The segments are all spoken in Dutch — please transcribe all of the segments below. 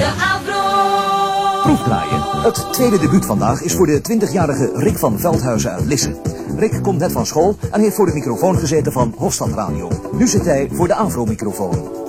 De Avro. Proefdraaien. Het tweede debuut vandaag is voor de 20-jarige Rick van Veldhuizen uit Lisse. Rick komt net van school en heeft voor de microfoon gezeten van Hofstad Radio. Nu zit hij voor de Avro-microfoon.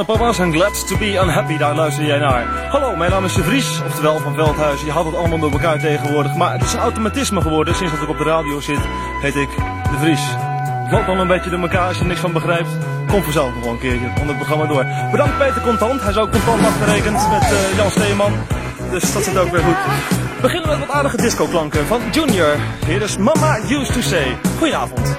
de papa's en Glad to be Unhappy, daar luister jij naar. Hallo, mijn naam is De Vries, oftewel van Veldhuis. Je had het allemaal door elkaar tegenwoordig, maar het is een automatisme geworden. Sinds dat ik op de radio zit, heet ik De Vries. Valt dan een beetje door elkaar als je er niks van begrijpt. Kom vanzelf nog wel een keertje onder het programma door. Bedankt Peter Contant, hij is ook contant afgerekend met eh, Jan Steeman. Dus dat zit ook weer goed. We beginnen met wat aardige discoklanken van Junior. Hier is Mama Used to Say. Goedenavond.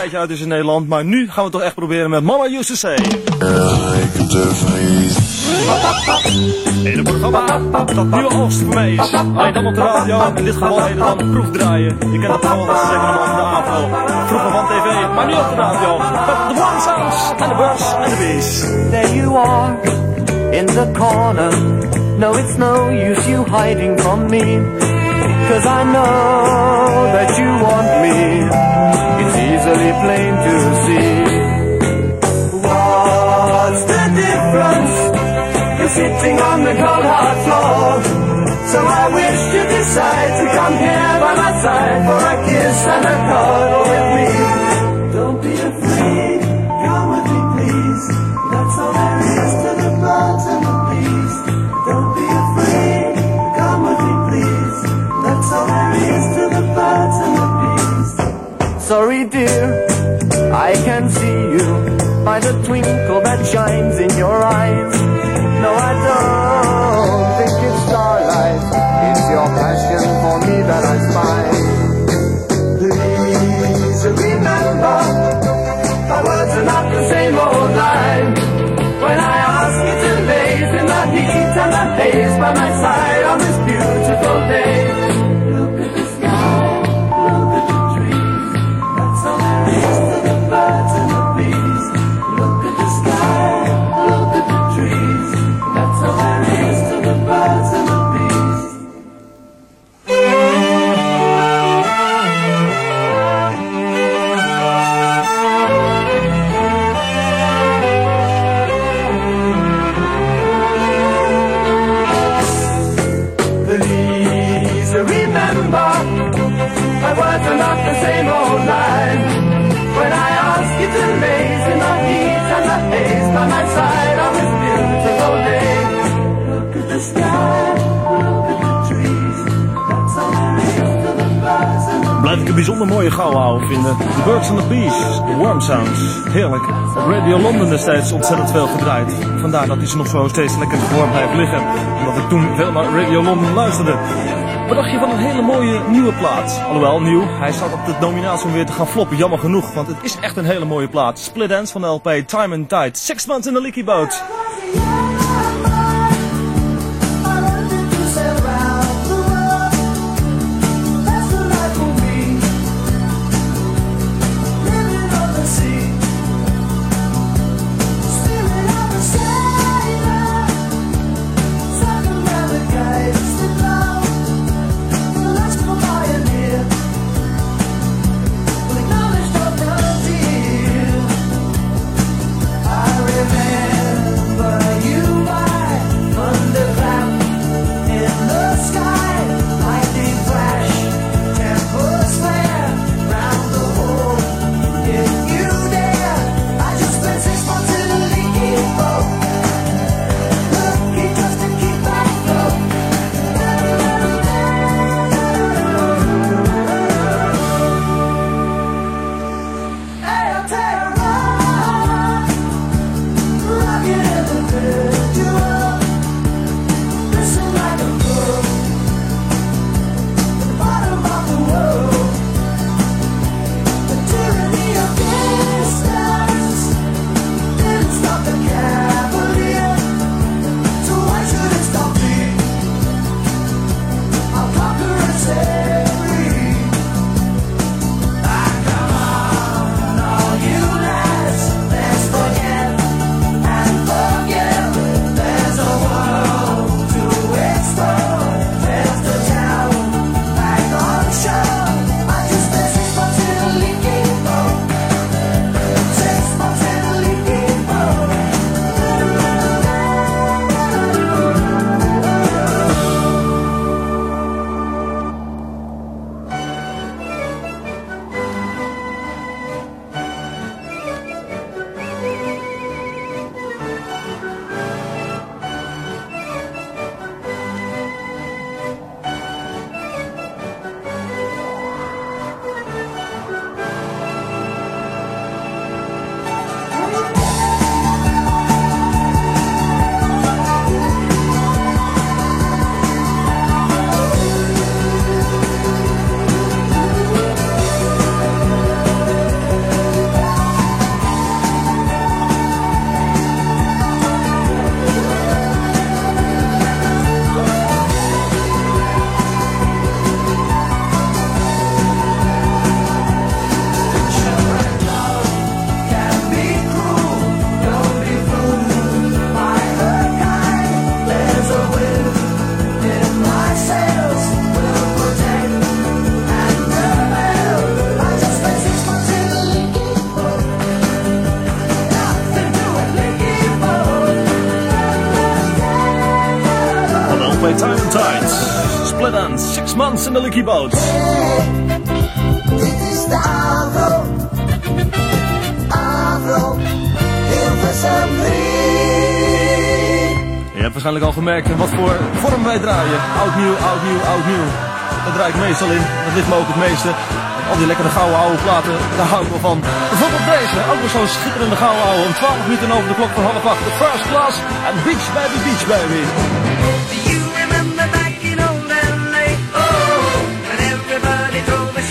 tijdje uit is in Nederland, maar nu gaan we het toch echt proberen met Mama Used to Say. In het programma dat nieuwe oogst voor mij is. Alleen dan op de radio, in dit geval heet het dan proefdraaien. Je kent het allemaal als ze zeggen op de AVRO. Vroeger van tv, maar nu op de radio. Met de One Sounds en de Birds en de Bees. There you are, in the corner. No, it's no use you hiding from me. Cause I know that you want me. It's easily plain to see. What's the difference? You're sitting on the cold hard floor. So I wish you'd decide to come here by my side for a kiss and a cuddle I can see you by the twinkle that shines in your eyes. No, I don't bijzonder mooie gauw houden vinden. The Birds and the Bees, The Worm Sounds. Heerlijk. Radio London destijds ontzettend veel gedraaid. Vandaar dat hij ze nog zo steeds lekker gevormd blijft liggen. Omdat ik toen veel naar Radio London luisterde. Wat dacht je van een hele mooie nieuwe plaat? Alhoewel, nieuw. Hij staat op de nominatie om weer te gaan floppen. Jammer genoeg, want het is echt een hele mooie plaat. Split Ends van de LP Time and Tide. Six Months in the Leaky Boat. say in the Leaky Boat. Dit is de Avro. Avro. Hilversum 3. Je hebt waarschijnlijk al gemerkt in wat voor vorm wij draaien. Oud nieuw, oud nieuw, oud nieuw. Daar draai ik meestal in. Dat ligt me ook het meeste. Al die lekkere gouden oude platen, daar hou ik wel van. Bijvoorbeeld deze, ook weer zo'n schitterende gouden oude. Om 12 minuten over de klok van half acht. De first class en Beach Baby, Beach Baby. Drove a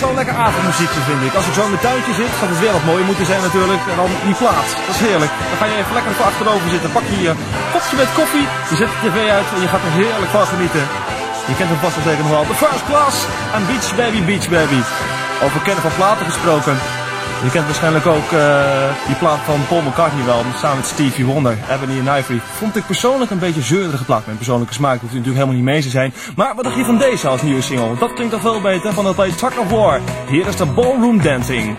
is zo'n lekker avondmuziekje vind ik. Als ik zo in mijn tuintje zit, gaat het weer wat mooi moeten zijn natuurlijk. En dan die plaat. Dat is heerlijk. Dan ga je even lekker voor achterover zitten. Pak je je kopje met koffie. Je zet de tv uit en je gaat er heerlijk van genieten. Je kent hem vast wel zeker nog wel. The First Class en Beach Baby, Beach Baby. Over kennen van platen gesproken. Je kent waarschijnlijk ook eh, die plaat van Paul McCartney wel, samen met Stevie Wonder, Ebony and Ivory. Vond ik persoonlijk een beetje zeurige plaat. Mijn persoonlijke smaak hoeft natuurlijk helemaal niet mee te zijn. Maar wat dacht je van deze als nieuwe single? Dat klinkt toch veel beter van dat bij Tug of War. Hier is de Ballroom Dancing.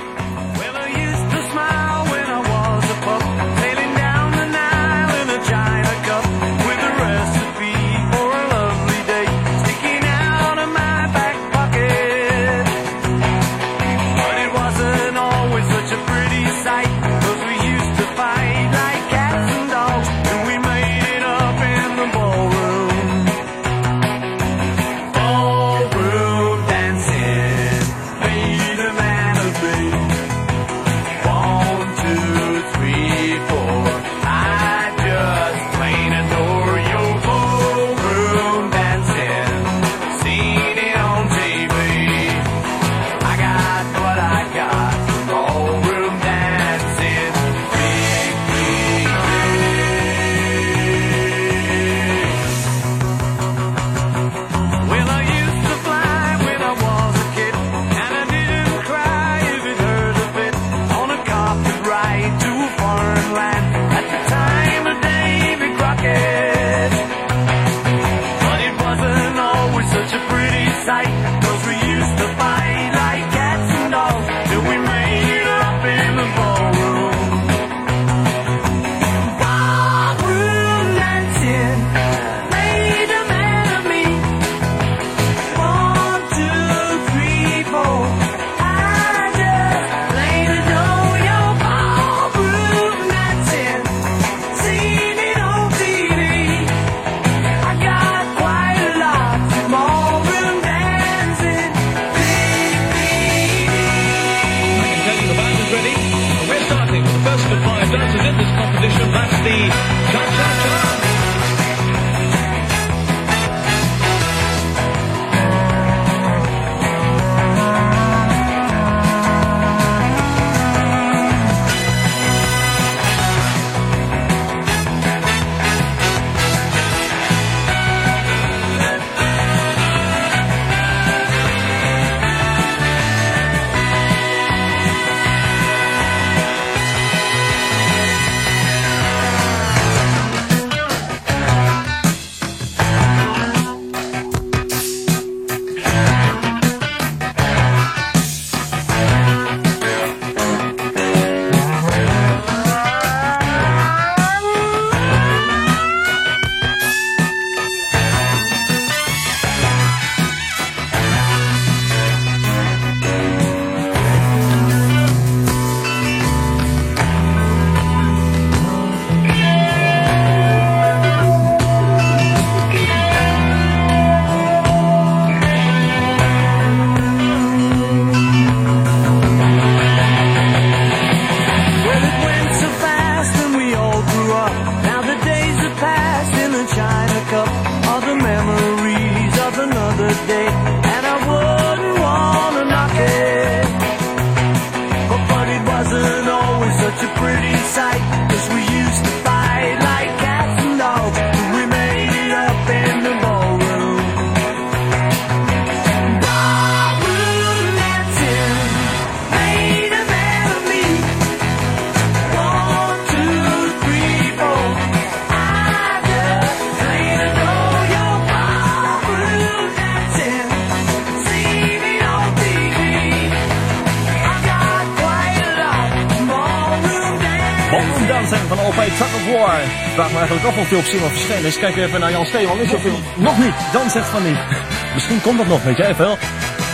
LP Truck of War. Ik vraag me eigenlijk af of hij op verschenen is. Kijk even naar Jan Steeman. Is er veel? Nog niet. Jan zegt van niet. Misschien komt dat nog, weet jij veel.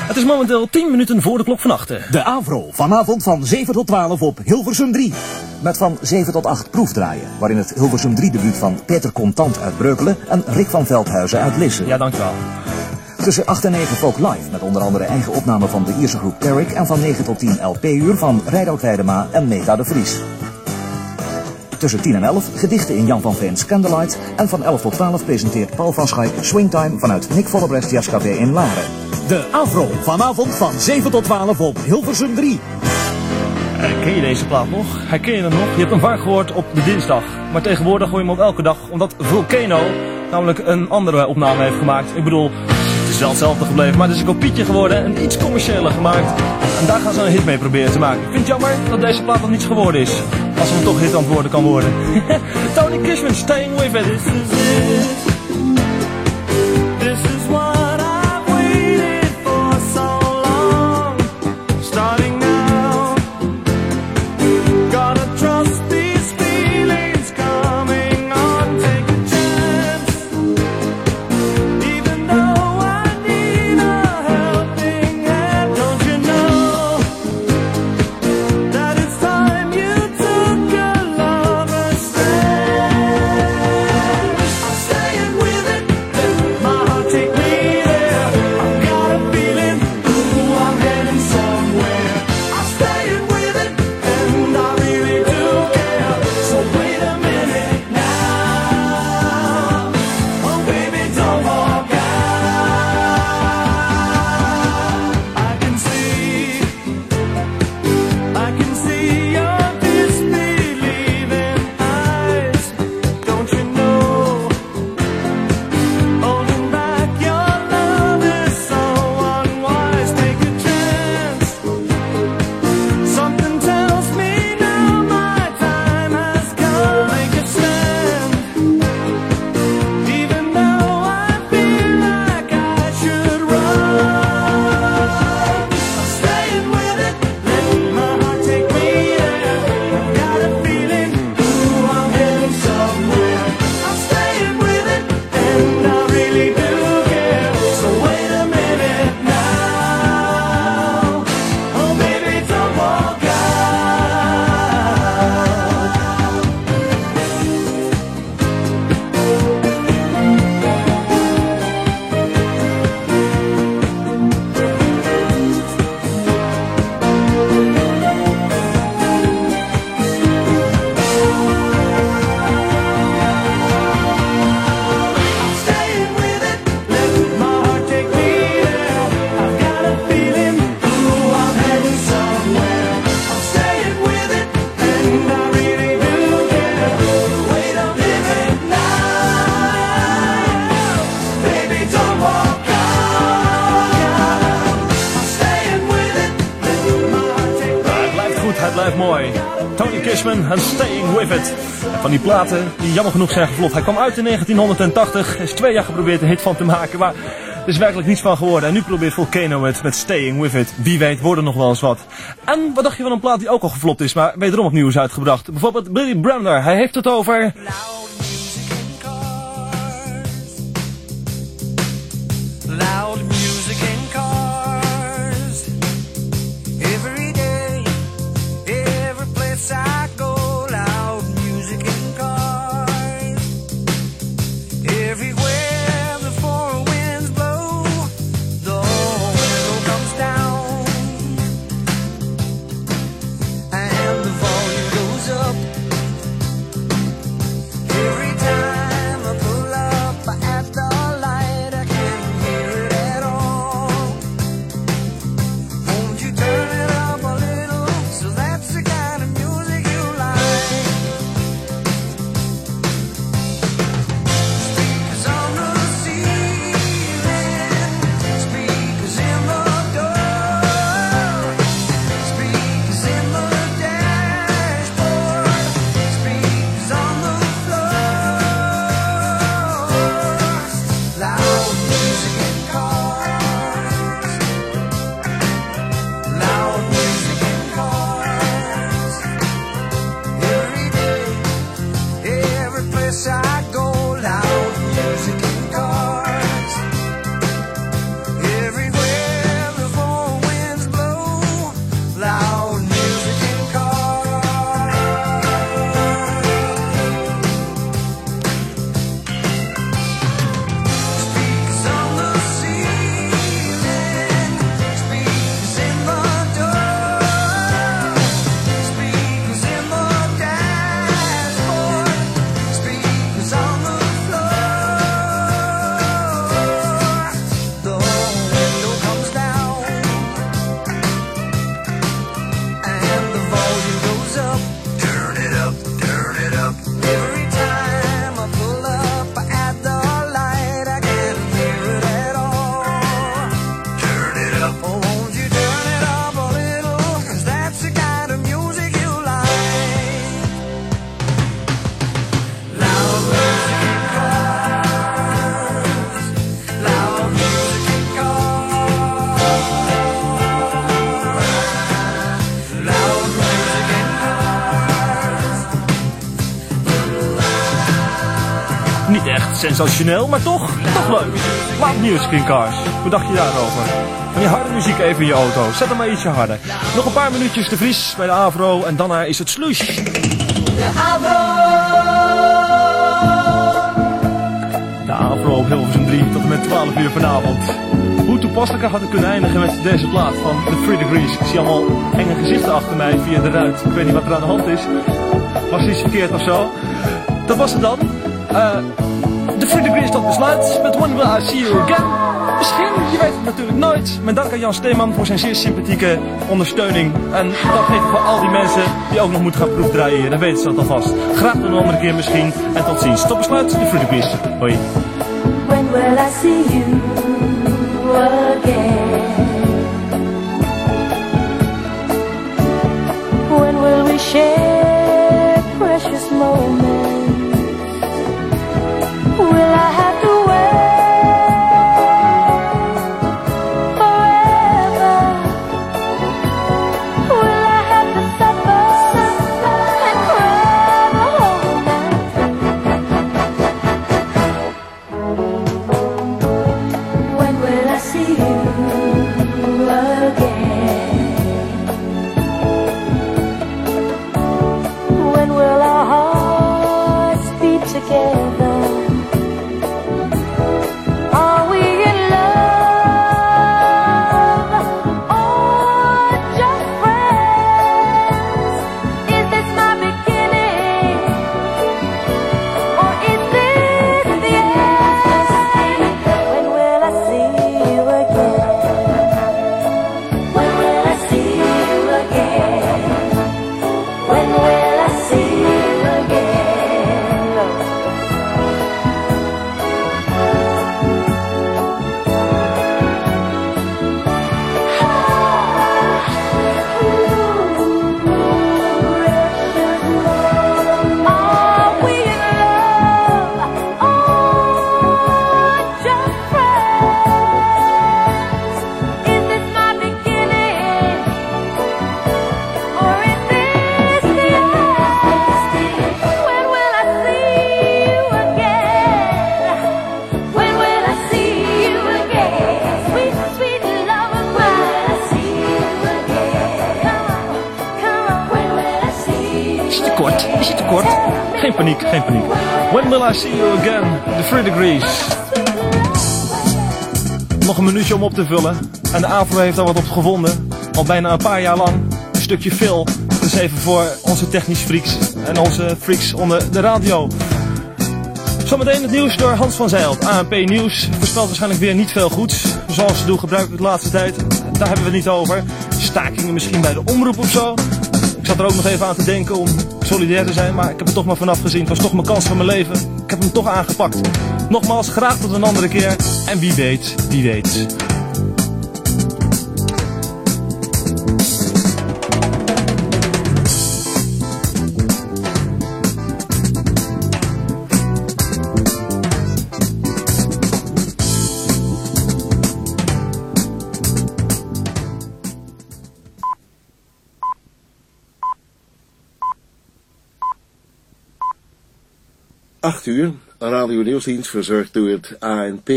Het is momenteel 10 minuten voor de klok van achten. De Avro, vanavond van 7 tot 12 op Hilversum 3. Met van 7 tot 8 proefdraaien, waarin het Hilversum 3 debuut van Peter Contant uit Breukelen en Rick van Veldhuizen uit Lisse. Ja, dankjewel. Tussen 8 en 9 Folk Live, met onder andere eigen opname van de Ierse groep Carrick en van 9 tot 10 LP-uur van Rijdhout Weidema en Meta de Vries. Tussen 10 en 11 gedichten in Jan van Veen's Candlelight en van 11 tot 12 presenteert Paul van Schaik Swingtime vanuit Nick Vollebrecht Jazzcafé in Laren. De Afro, vanavond van 7 tot 12 op Hilversum 3. Eh, ken je deze plaat nog? Herken je hem nog? Je hebt hem vaak gehoord op de dinsdag. Maar tegenwoordig hoor je hem op elke dag, omdat Volcano namelijk een andere opname heeft gemaakt. Ik bedoel, is hetzelfde gebleven, maar het is een kopietje geworden en iets commerciëler gemaakt. En daar gaan ze een hit mee proberen te maken. Ik vind het jammer dat deze plaat nog niets geworden is. Als hem toch hit aan het worden kan worden. Tony Kishman, Staying With It. This van die platen, die jammer genoeg zijn gevlot. Hij kwam uit in 1980, er is twee jaar geprobeerd een hit van te maken, maar er is werkelijk niets van geworden. En nu probeert Volcano het met Staying With It. Wie weet wordt er nog wel eens wat. En wat dacht je van een plaat die ook al gevlopt is, maar wederom opnieuw is uitgebracht? Bijvoorbeeld Billy Bremner, hij heeft het over... sensationeel, maar toch, toch leuk. Laat nieuws, Cars. Hoe dacht je daarover? Van die harde muziek even in je auto. Zet hem maar ietsje harder. Nog een paar minuutjes de Vries bij de Avro en daarna is het slush. De Avro op Hilversum 3 tot en met 12 uur vanavond. Hoe toepasselijker had ik kunnen eindigen met deze plaat van The Three Degrees. Ik zie allemaal enge gezichten achter mij via de ruit. Ik weet niet wat er aan de hand is. Was iets verkeerd of zo? Dat was het dan. Eh The Three Degrees tot besluit met When Will I See You Again. Misschien, je weet het natuurlijk nooit. Met dank aan Jan Steeman voor zijn zeer sympathieke ondersteuning. En dat ik voor al die mensen die ook nog moeten gaan proefdraaien hier. Dan weten ze dat alvast. Graag tot een andere keer misschien. En tot ziens. Tot besluit, Three Degrees. Hoi. When will I see you again? When will we share Nog een minuutje om op te vullen. En de AVRO heeft daar wat op gevonden. Al bijna een paar jaar lang. Een stukje veel. Dus even voor onze technisch freaks. En onze freaks onder de radio. Zometeen het nieuws door Hans van Zijl. ANP Nieuws voorspelt waarschijnlijk weer niet veel goeds. Zoals ze doen gebruikelijk de laatste tijd. Daar hebben we het niet over. Stakingen misschien bij de omroep of zo. Ik zat er ook nog even aan te denken om solidair te zijn. Maar ik heb er toch maar vanaf gezien. Het was toch mijn kans van mijn leven. Ik heb hem toch aangepakt. Nogmaals, graag tot een andere keer. En wie weet, wie weet. Acht uur, Radio Nieuwsdienst verzorgd door het ANP.